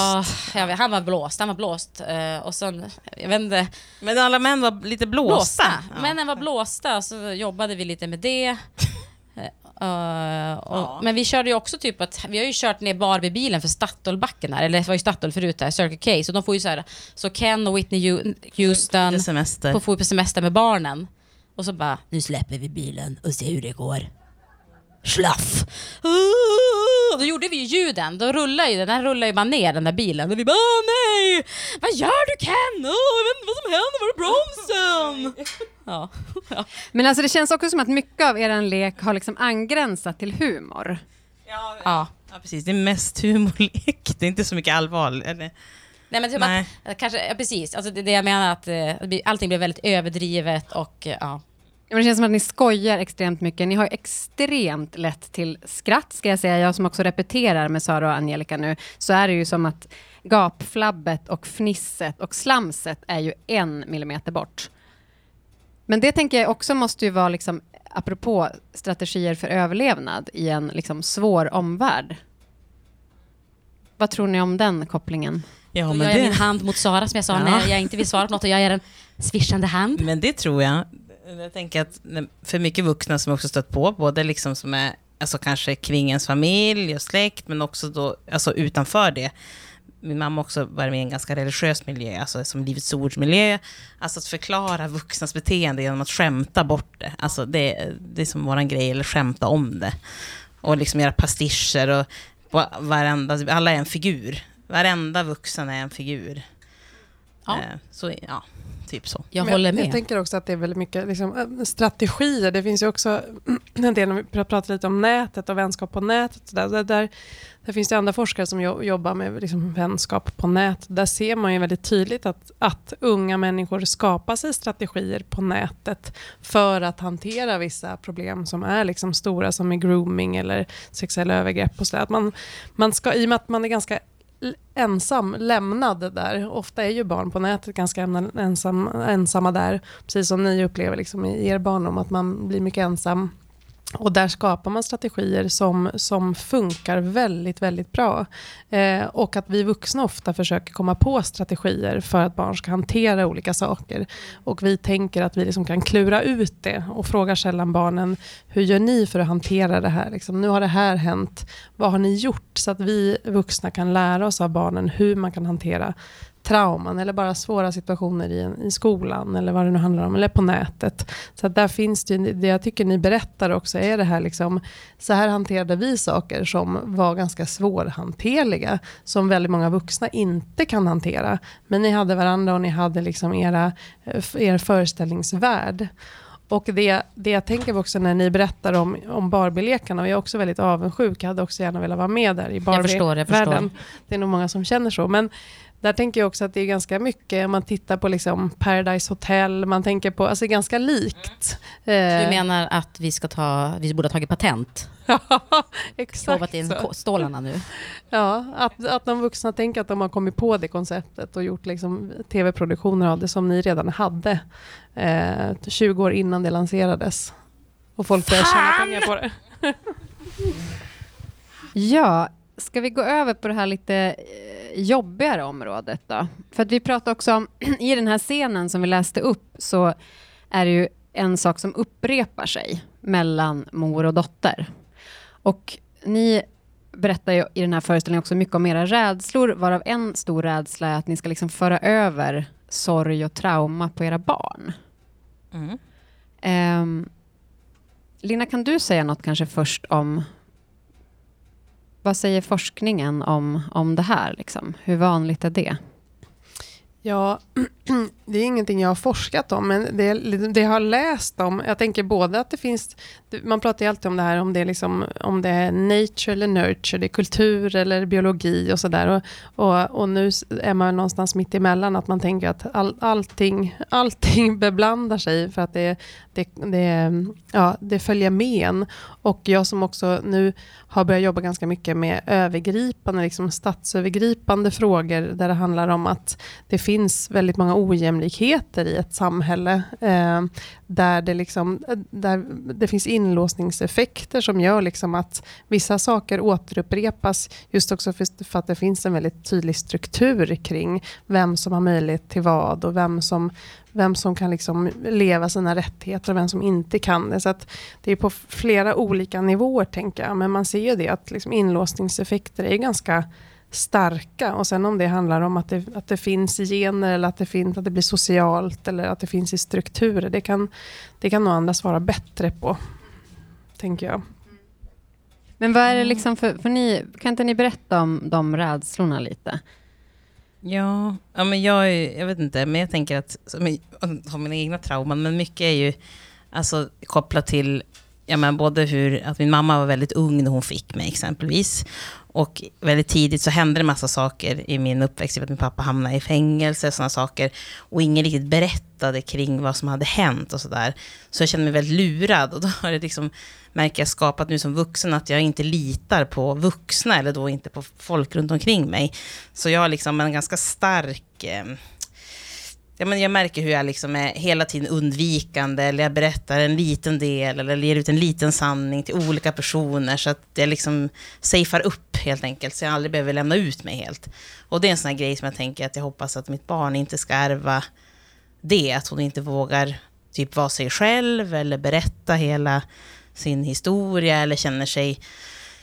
Ja, vet, han var blåst. Han var blåst. Eh, och sen, jag vet inte, Men alla män var lite blåsta. blåsta. Ja. Männen var blåsta, så jobbade vi lite med det. <laughs> Eh, och, Ja. Men vi körde ju också typ att, vi har ju kört ner Barbie-bilen för Statoilbacken här, eller det var ju Statoil förut där, Circle K, så de får ju så här, så Ken och Whitney Houston semester. får få på semester med barnen. Och så bara, nu släpper vi bilen och ser hur det går. Slaff! Uh, då gjorde vi ju ljuden, då rullar ju den, den rullar ju bara ner den där bilen och vi bara Åh nej! Vad gör du Ken? Åh, jag vet inte vad som händer, var är bromsen? Ja. <laughs> ja. Men alltså det känns också som att mycket av er lek har liksom angränsat till humor. Ja, ja. ja, precis. Det är mest humorlek. Det är inte så mycket allvar. Eller? Nej men typ Nej. att, kanske, ja, precis, alltså det är det jag menar att eh, allting blir väldigt överdrivet och eh, ja. Men Det känns som att ni skojar extremt mycket. Ni har extremt lätt till skratt, ska jag säga. Jag som också repeterar med Sara och Angelica nu, så är det ju som att gapflabbet och fnisset och slamset är ju en millimeter bort. Men det tänker jag också måste ju vara, liksom, apropå strategier för överlevnad i en liksom, svår omvärld. Vad tror ni om den kopplingen? Ja, men jag min det, hand mot Sara som jag sa Ja. när jag inte vill svara på något och jag gör en svischande hand. men det tror jag. Jag tänker att för mycket vuxna som också stött på, både liksom som är alltså kanske kring ens familj och släkt, men också då, alltså utanför det. Min mamma också var med i en ganska religiös miljö, alltså som Livets Ords-miljö. Alltså att förklara vuxnas beteende genom att skämta bort det. Alltså det, det är som våran grej, eller skämta om det. Och liksom göra pastischer och varenda, alla är en figur. Varenda vuxen är en figur. Ja. Eh, Så ja, typ så. Jag Men håller Jag med. tänker också att det är väldigt mycket liksom, äh, strategier. Det finns ju också <clears throat> en del, när vi pr- pratar lite om nätet och vänskap på nätet. Så där, där, där, där finns det andra forskare som jo- jobbar med liksom, vänskap på nätet. Där ser man ju väldigt tydligt att, att unga människor skapar sig strategier på nätet för att hantera vissa problem som är liksom stora, som är grooming eller sexuella övergrepp. Och så där. Att man, man ska, I och med att man är ganska ensam, lämnad där. Ofta är ju barn på nätet ganska ensam, ensamma där. Precis som ni upplever liksom i er barndom, att man blir mycket ensam. Och där skapar man strategier som, som funkar väldigt, väldigt bra. Eh, och att vi vuxna ofta försöker komma på strategier för att barn ska hantera olika saker. Och vi tänker att vi liksom kan klura ut det och frågar sällan barnen, hur gör ni för att hantera det här? Liksom, nu har det här hänt, vad har ni gjort? Så att vi vuxna kan lära oss av barnen hur man kan hantera trauman eller bara svåra situationer i, en, i skolan eller vad det nu handlar om, eller på nätet. Så där finns det, ju- det jag tycker ni berättar också är det här liksom, så här hanterade vi saker som var ganska svårhanterliga, som väldigt många vuxna inte kan hantera. Men ni hade varandra och ni hade liksom era, eh, er föreställningsvärld. Och det, det jag tänker på också när ni berättar om, om Barbie-lekarna, och jag är också väldigt avundsjuk, jag hade också gärna velat vara med där i förstår, jag förstår. Barbie-världen. Det är nog många som känner så. Men där tänker jag också att det är ganska mycket, om man tittar på liksom Paradise Hotel, man tänker på, alltså ganska likt. Du Eh, menar att vi ska ta, vi borde ha tagit patent? <laughs> Ja, exakt in så. ko- stålarna nu. Ja, att, att de vuxna tänker att de har kommit på det konceptet och gjort liksom tv-produktioner av det som ni redan hade eh, 20 år innan det lanserades. Och folk börjar tjäna pengar på det. <laughs> Ja, ska vi gå över på det här lite eh, jobbigare området då? För att vi pratade också om, <clears throat> i den här scenen som vi läste upp, så är det ju en sak som upprepar sig mellan mor och dotter. Och ni berättar ju i den här föreställningen också mycket om era rädslor, varav en stor rädsla är att ni ska liksom föra över sorg och trauma på era barn. Mm. Ehm, Lina, kan du säga något kanske först om vad säger forskningen om, om det här? Liksom? Hur vanligt är det? Ja, <clears throat> det är ingenting jag har forskat om, men det, det jag har läst om, jag tänker både att det finns, man pratar ju alltid om det här om det är, liksom, om det är nature eller nurture, det är kultur eller biologi och sådär. Och, och, och, nu är man någonstans mitt emellan, att man tänker att all, allting, <laughs> allting beblandar sig för att det, det, det, ja, det följer med en. Och jag som också nu har börjat jobba ganska mycket med övergripande, liksom statsövergripande frågor där det handlar om att det finns finns väldigt många ojämlikheter i ett samhälle. Eh, där, det liksom, eh, där det finns inlåsningseffekter som gör liksom att vissa saker återupprepas just också för, för att det finns en väldigt tydlig struktur kring vem som har möjlighet till vad och vem som vem som kan liksom leva sina rättigheter och vem som inte kan det. Så det är på flera olika nivåer, tänker jag. Men man ser ju det att liksom inlåsningseffekter är ganska starka. Och sen om det handlar om att det, att det finns i gener eller att det, finns, att det blir socialt eller att det finns i strukturer. Det kan, det kan nog andra svara bättre på, tänker jag. Men vad är det liksom för, för ni, kan inte ni berätta om de rädslorna lite? Ja, ja men jag, jag vet inte, men jag tänker att, som, har mina egna trauman, men mycket är ju alltså, kopplat till ja, men både hur, att min mamma var väldigt ung när hon fick mig exempelvis. Och väldigt tidigt så hände det massa saker i min uppväxt, typ att min pappa hamnade i fängelse och sådana saker. Och ingen riktigt berättade kring vad som hade hänt och sådär. Så jag kände mig väldigt lurad och då har det liksom, märker jag, skapat nu som vuxen att jag inte litar på vuxna eller då inte på folk runt omkring mig. Så jag har liksom en ganska stark eh, ja, men jag märker hur jag liksom är hela tiden undvikande, eller jag berättar en liten del, eller ger ut en liten sanning till olika personer, så att jag liksom safear upp helt enkelt, så jag aldrig behöver lämna ut mig helt. Och det är en sån här grej som jag tänker att jag hoppas att mitt barn inte ska ärva det, att hon inte vågar typ vara sig själv, eller berätta hela sin historia, eller känner sig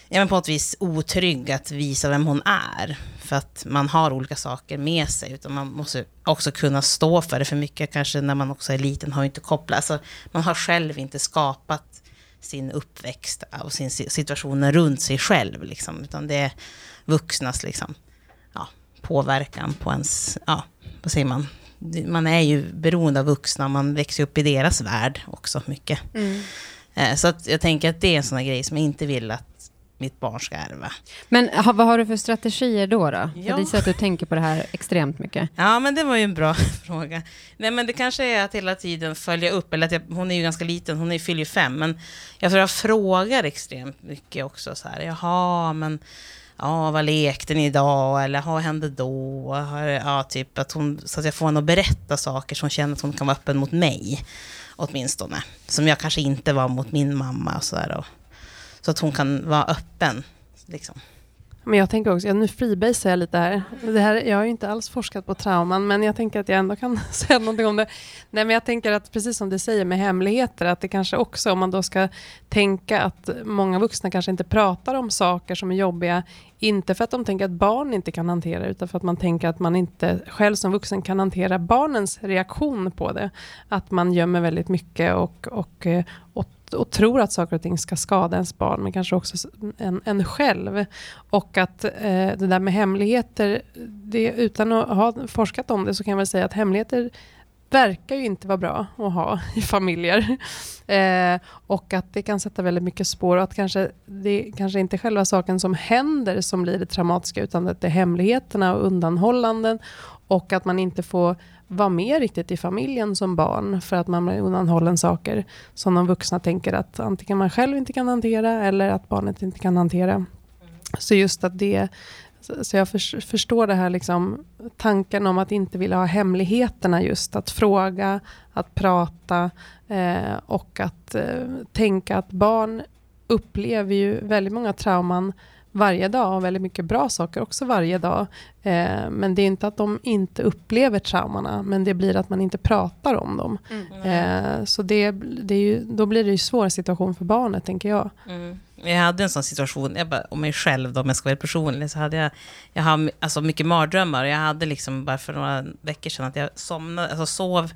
ja, men på något vis otrygg att visa vem hon är. För att man har olika saker med sig. Utan man måste också kunna stå för det. För mycket kanske när man också är liten har inte kopplat. Alltså, man har själv inte skapat sin uppväxt och sin situation runt sig själv. Liksom, utan det är vuxnas liksom, ja, påverkan på ens, ja, vad säger man? Man är ju beroende av vuxna, man växer upp i deras värld också mycket. Mm. Eh, så att jag tänker att det är en sån här grej som jag inte vill att mitt barn ska ärva. Men ha, vad har du för strategier då? då? Ja. För det att du tänker på det här extremt mycket. Ja, men det var ju en bra <laughs> fråga. Nej, men det kanske är att hela tiden följa upp, eller att jag, hon är ju ganska liten, hon är fyller ju fem, men jag tror jag frågar extremt mycket också så här, jaha, men ja, vad lekte ni idag? Eller vad hände då? Ja, typ att hon, så att jag får henne att berätta saker som känner att hon kan vara öppen mot mig, åtminstone. Som jag kanske inte var mot min mamma och så där. Så att hon kan vara öppen. Liksom. Men jag tänker också, ja, nu freebasar jag lite här. Det här. Jag har ju inte alls forskat på trauman, men jag tänker att jag ändå kan <laughs> säga någonting om det. Nej, men jag tänker att precis som du säger med hemligheter, att det kanske också, om man då ska tänka att många vuxna kanske inte pratar om saker som är jobbiga, inte för att de tänker att barn inte kan hantera utan för att man tänker att man inte själv som vuxen kan hantera barnens reaktion på det. Att man gömmer väldigt mycket och, och, och och tror att saker och ting ska skada ens barn, men kanske också en, en själv. Och att eh, det där med hemligheter, det, utan att ha forskat om det så kan jag väl säga att hemligheter verkar ju inte vara bra att ha i familjer. <laughs> Eh, och att det kan sätta väldigt mycket spår och att kanske, det kanske inte är själva saken som händer som blir det traumatiska utan att det är hemligheterna och undanhållanden och att man inte får vara med riktigt i familjen som barn för att man blir undanhållen saker som de vuxna tänker att antingen man själv inte kan hantera eller att barnet inte kan hantera. Så just att det så jag förstår det här liksom, tanken om att inte vilja ha hemligheterna just. Att fråga, att prata eh, och att eh, tänka att barn upplever ju väldigt många trauman varje dag och väldigt mycket bra saker också varje dag. Eh, men det är inte att de inte upplever traumorna, men det blir att man inte pratar om dem. Mm. Eh, så det, det är ju, då blir det ju svår situation för barnet, tänker jag. Mm. Jag hade en sån situation, jag bara, om mig själv då, om jag ska vara personlig, så hade jag, jag har alltså mycket mardrömmar. Jag hade liksom bara för några veckor sedan att jag somnade, alltså sov,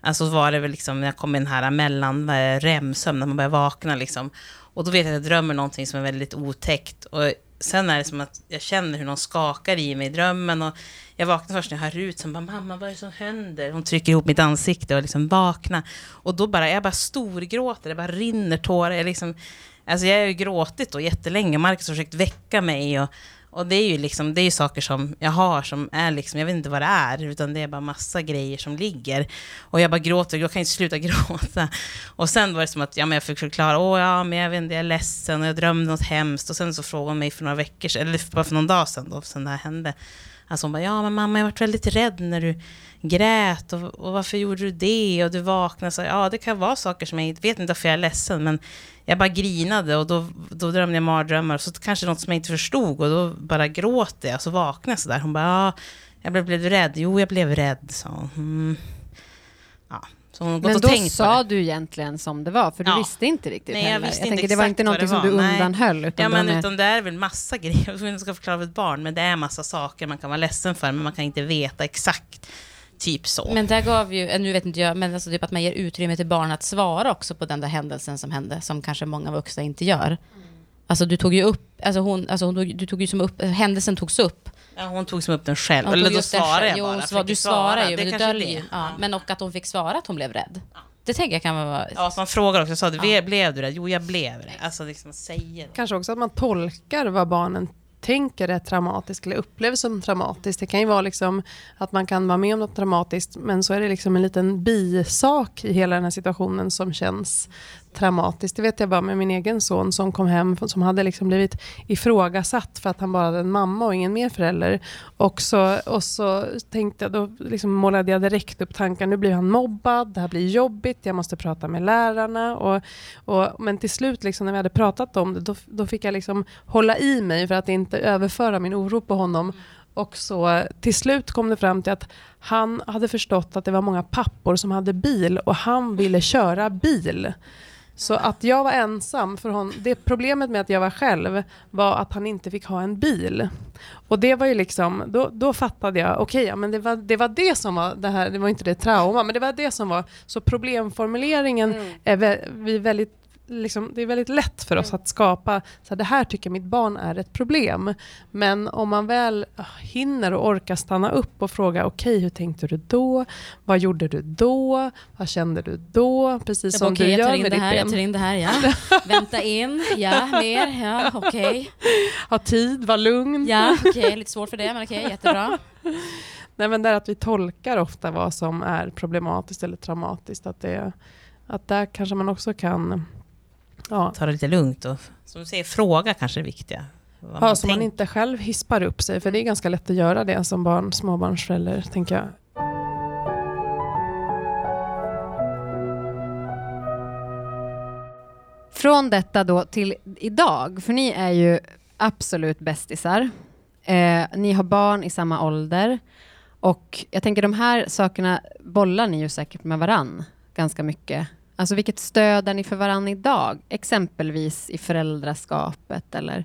alltså var det väl liksom när jag kom i den här mellan REM-sömn, när man börjar vakna liksom. Och då vet jag att jag drömmer någonting som är väldigt otäckt. Och sen är det som att jag känner hur någon skakar i mig i drömmen. Och jag vaknar först när jag hör ut, som bara mamma vad är det som händer? Hon trycker ihop mitt ansikte och liksom vaknar. Och då bara, jag bara storgråter, det bara rinner tårar. Jag, liksom, alltså jag har ju gråtit då jättelänge, Marcus har försökt väcka mig. Och, och det är ju liksom, det är saker som jag har som är liksom, jag vet inte vad det är, utan det är bara massa grejer som ligger. Och jag bara gråter, jag kan inte sluta <laughs> gråta. Och sen var det som att ja, men jag fick förklara, åh ja, men jag vet inte, jag är ledsen och jag drömde något hemskt. Och sen så frågade hon mig för några veckor sedan, eller bara för någon dag sedan då, sen det här hände. Alltså hon bara, ja men mamma jag varit väldigt rädd när du grät och, och varför gjorde du det? Och du vaknade så ja det kan vara saker som jag inte vet inte varför jag är ledsen men jag bara grinade och då, då drömde jag mardrömmar och så kanske något som jag inte förstod och då bara gråter jag och så vaknade jag sådär. Hon bara, ja jag blev, blev du rädd? Jo jag blev rädd, sa hon. Mm. Ja. Så hon har gått Men och då sa det. du egentligen som det var, för du Ja. visste inte riktigt Nej, jag heller. visste jag inte tänker, det var exakt inte det någonting som var. du Nej. undanhöll. Utan Ja, det men med- utan det är väl massa <laughs> grejer, jag vet inte om jag ska förklara för ett barn, men det är massa saker man kan vara ledsen för, men man kan inte veta exakt. Typ så. Men där gav ju, eh, nu vet inte jag, men alltså typ att man ger utrymme till barn att svara också på den där händelsen som hände, som kanske många vuxna inte gör. Alltså du tog ju upp, alltså hon, alltså hon tog, du tog ju som upp, händelsen togs upp. Ja, hon tog som upp den själv, Hon eller då svarade jag jo, bara. svar, Du jag svarar ju, det men du döljer. Ja, men och att hon fick svara att hon blev rädd. Det tänker jag kan vara... Ja, att man frågar också, sa du, blev du rädd? Jo, jag blev det. Alltså liksom säga det. Kanske också att man tolkar vad barnen tänker är traumatiskt eller upplever som traumatiskt. Det kan ju vara liksom att man kan vara med om något traumatiskt men så är det liksom en liten bisak i hela den här situationen som känns traumatiskt. Det vet jag bara med min egen son som kom hem som hade liksom blivit ifrågasatt för att han bara hade en mamma och ingen mer förälder. Och så, och så tänkte jag, då liksom målade jag direkt upp tankar, nu blir han mobbad, det här blir jobbigt, jag måste prata med lärarna. Och, och, men till slut liksom, när vi hade pratat om det, då, då fick jag liksom hålla i mig för att inte överföra min oro på honom. Och så till slut kom det fram till att han hade förstått att det var många pappor som hade bil och han ville köra bil. Så att jag var ensam, för hon, det problemet med att jag var själv var att han inte fick ha en bil. Och det var ju liksom, då, då fattade jag, okej, ja, men det var, det var det som var det här, det var inte det trauma, men det var det som var, så problemformuleringen är vä- vi väldigt Liksom, det är väldigt lätt för oss att skapa, så här, det här tycker mitt barn är ett problem. Men om man väl ah, hinner och orkar stanna upp och fråga, okej hur tänkte du då? Vad gjorde du då? Vad kände du då? Precis Jag som bara, okej, du gör med ditt här, jag tar ben. in det här, ja. <laughs> Vänta in, ja, mer, ja, okej. <laughs> Ha tid, var lugn. Ja, okej, lite svårt för det, men okej, jättebra. <laughs> Nej, men där att vi tolkar ofta vad som är problematiskt eller traumatiskt. Att, det, att där kanske man också kan... Ja, Ta det lite lugnt och som du säger, fråga kanske är det viktiga. Ja, så man tänker. inte själv hispar upp sig. För det är ganska lätt att göra det som barn, småbarnsförälder, tänker jag. Från detta då till idag, för ni är ju absolut bästisar. Eh, ni har barn i samma ålder. Och jag tänker de här sakerna bollar ni ju säkert med varann ganska mycket. Alltså vilket stöd är ni för varann idag? Exempelvis i föräldraskapet eller...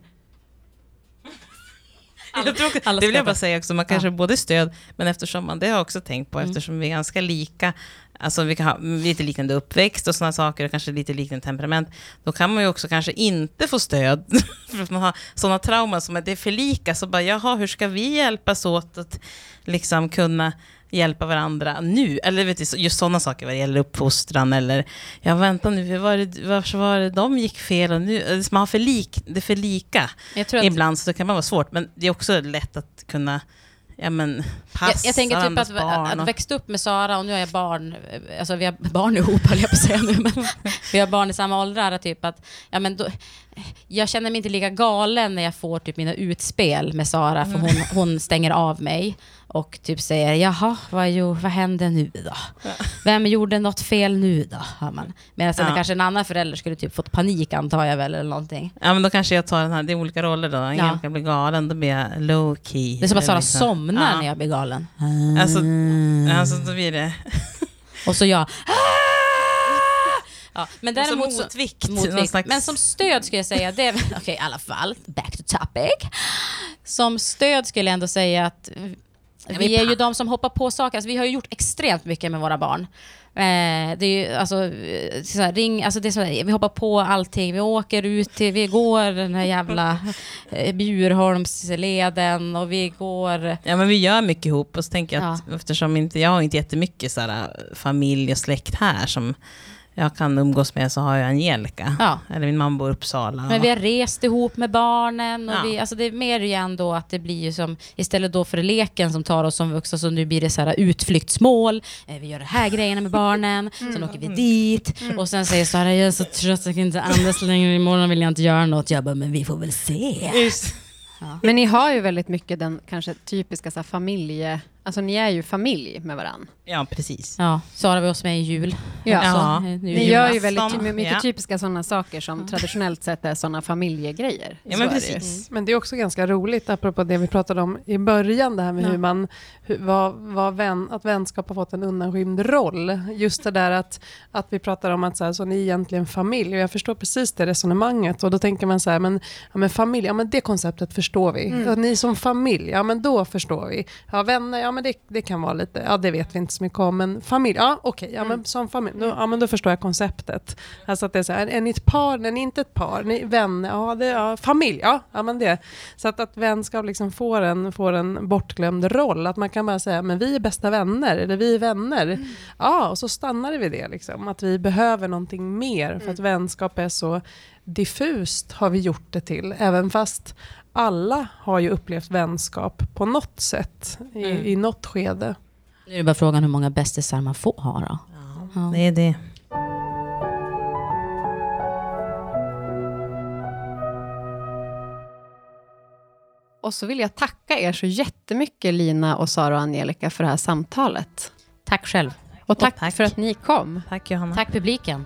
Jag tror, <laughs> det vill jag bara säga också, man kanske både stöd, men eftersom man, det har jag också tänkt på, eftersom vi är ganska lika, alltså vi kan ha lite liknande uppväxt och sådana saker, och kanske lite liknande temperament, då kan man ju också kanske inte få stöd, <laughs> för att man har sådana trauman som att det är för lika, så bara, jaha, hur ska vi hjälpas åt att liksom kunna hjälpa varandra nu? Eller vet du, just sådana saker vad det gäller uppfostran, eller, ja vänta nu, hur var det, varför var det de gick fel, och nu, alltså, man har för lik, det är för lika ibland så det kan man vara svårt, men det är också lätt att kunna ja, men, passa jag, jag tänker typ att, barn. och- att växa upp med Sara, och nu har jag barn, eh, alltså vi har <laughs> barn ihop höll jag på att säga nu, men vi har barn i samma åldrar, typ att, ja men då, jag känner mig inte lika galen när jag får typ mina utspel med Sara, för hon, hon stänger av mig och typ säger jaha, vad, jo, vad hände nu då? Vem gjorde något fel nu då? Hör man. Medan Ja. kanske en annan förälder skulle typ fått panik antar jag väl, eller någonting. Ja, men då kanske jag tar den här, det är olika roller då. Angelica blir galen, då blir jag low key. Det är som att Sara liksom- somnar Ja. när jag blir galen. Alltså, alltså då blir det <laughs> Och så jag... Ja, men Däremot, däremot så, motvikt. motvikt. slags- Men som stöd skulle jag säga, det är, <laughs> okej i alla fall, back to topic. Som stöd skulle jag ändå säga att Vi är ju de som hoppar på saker. Alltså, vi har ju gjort extremt mycket med våra barn. Eh, det är ju, alltså, eh, så här, ring, alltså det är så här, vi hoppar på allting. Vi åker ut till, vi går den här jävla <laughs> eh, Bjurholmsleden och vi går... Ja men vi gör mycket ihop och så tänker jag att eftersom inte, jag har inte jättemycket så här, familj och släkt här som jag kan umgås med så har jag Angelica. Ja. Eller min mamma bor i Uppsala. Men vi har rest ihop med barnen. Och Ja. vi, alltså det är mer igen då att det blir ju som, istället då för leken som tar oss som vuxna, så nu blir det så här utflyktsmål. Eh, Vi gör det här grejerna med barnen, <laughs> sen åker vi dit. Och sen säger Sara, jag är så trött, jag kan inte andas längre, imorgon vill jag inte göra något. Jag bara, men vi får väl se. Just. Men ni har ju väldigt mycket den kanske typiska så här, familje... Alltså ni är ju familj med varann. Ja precis. Ja, Sara var hos mig i jul. Ja. också. Ja. Ni gör ju väldigt mycket ja. typiska sådana saker som traditionellt sett är sådana familjegrejer. Ja men är det precis. Men det är också ganska roligt, apropå det vi pratade om i början, det här med Ja. hur man, hur, vad, vad vän, att vänskap har fått en undanskymd roll. Just det där att, att vi pratar om att så, här, så ni är egentligen familj, och jag förstår precis det resonemanget. Och då tänker man så här, men, ja, men familj, ja men det konceptet förstår vi. Mm. Ni som familj, ja men då förstår vi. Ja vänner, ja men det, det kan vara lite, ja det vet vi inte så mycket om, men familj, ja okej, ja Mm. men som familj, då, ja men då förstår jag konceptet. Alltså att det är så här, är ni ett par, är ni inte ett par, ni vänner, ja, det, ja familj, ja, ja men det. Så att, att vänskap liksom får en, får en bortglömd roll, att man kan bara säga, men vi är bästa vänner, eller vi är vänner. Ja, och så stannar det vid det, liksom, att vi behöver någonting mer, för att vänskap är så diffust, har vi gjort det till, även fast alla har ju upplevt vänskap på något sätt, i, Mm. i något skede. Nu är det bara frågan hur många bästisar man får ha då. Ja. Det är det. Och så vill jag tacka er så jättemycket, Lina och Sara och Angelica, för det här samtalet. Tack själv. Och tack, tack. för att ni kom. Tack Johanna. Tack publiken.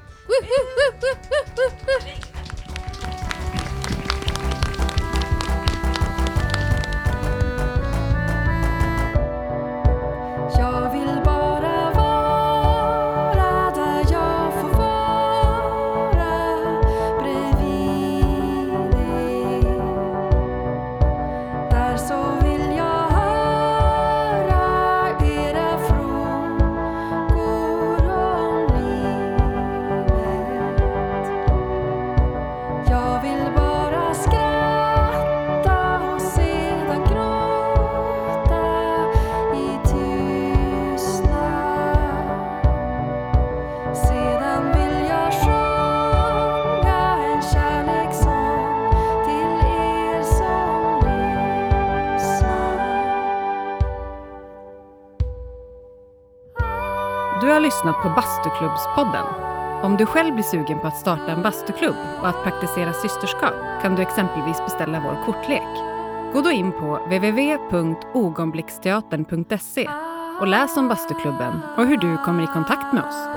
På Bastuklubbspodden. Om du själv blir sugen på att starta en bastuklubb och att praktisera systerskap kan du exempelvis beställa vår kortlek. Gå då in på www.ogonblicksteatern.se och läs om bastuklubben och hur du kommer i kontakt med oss.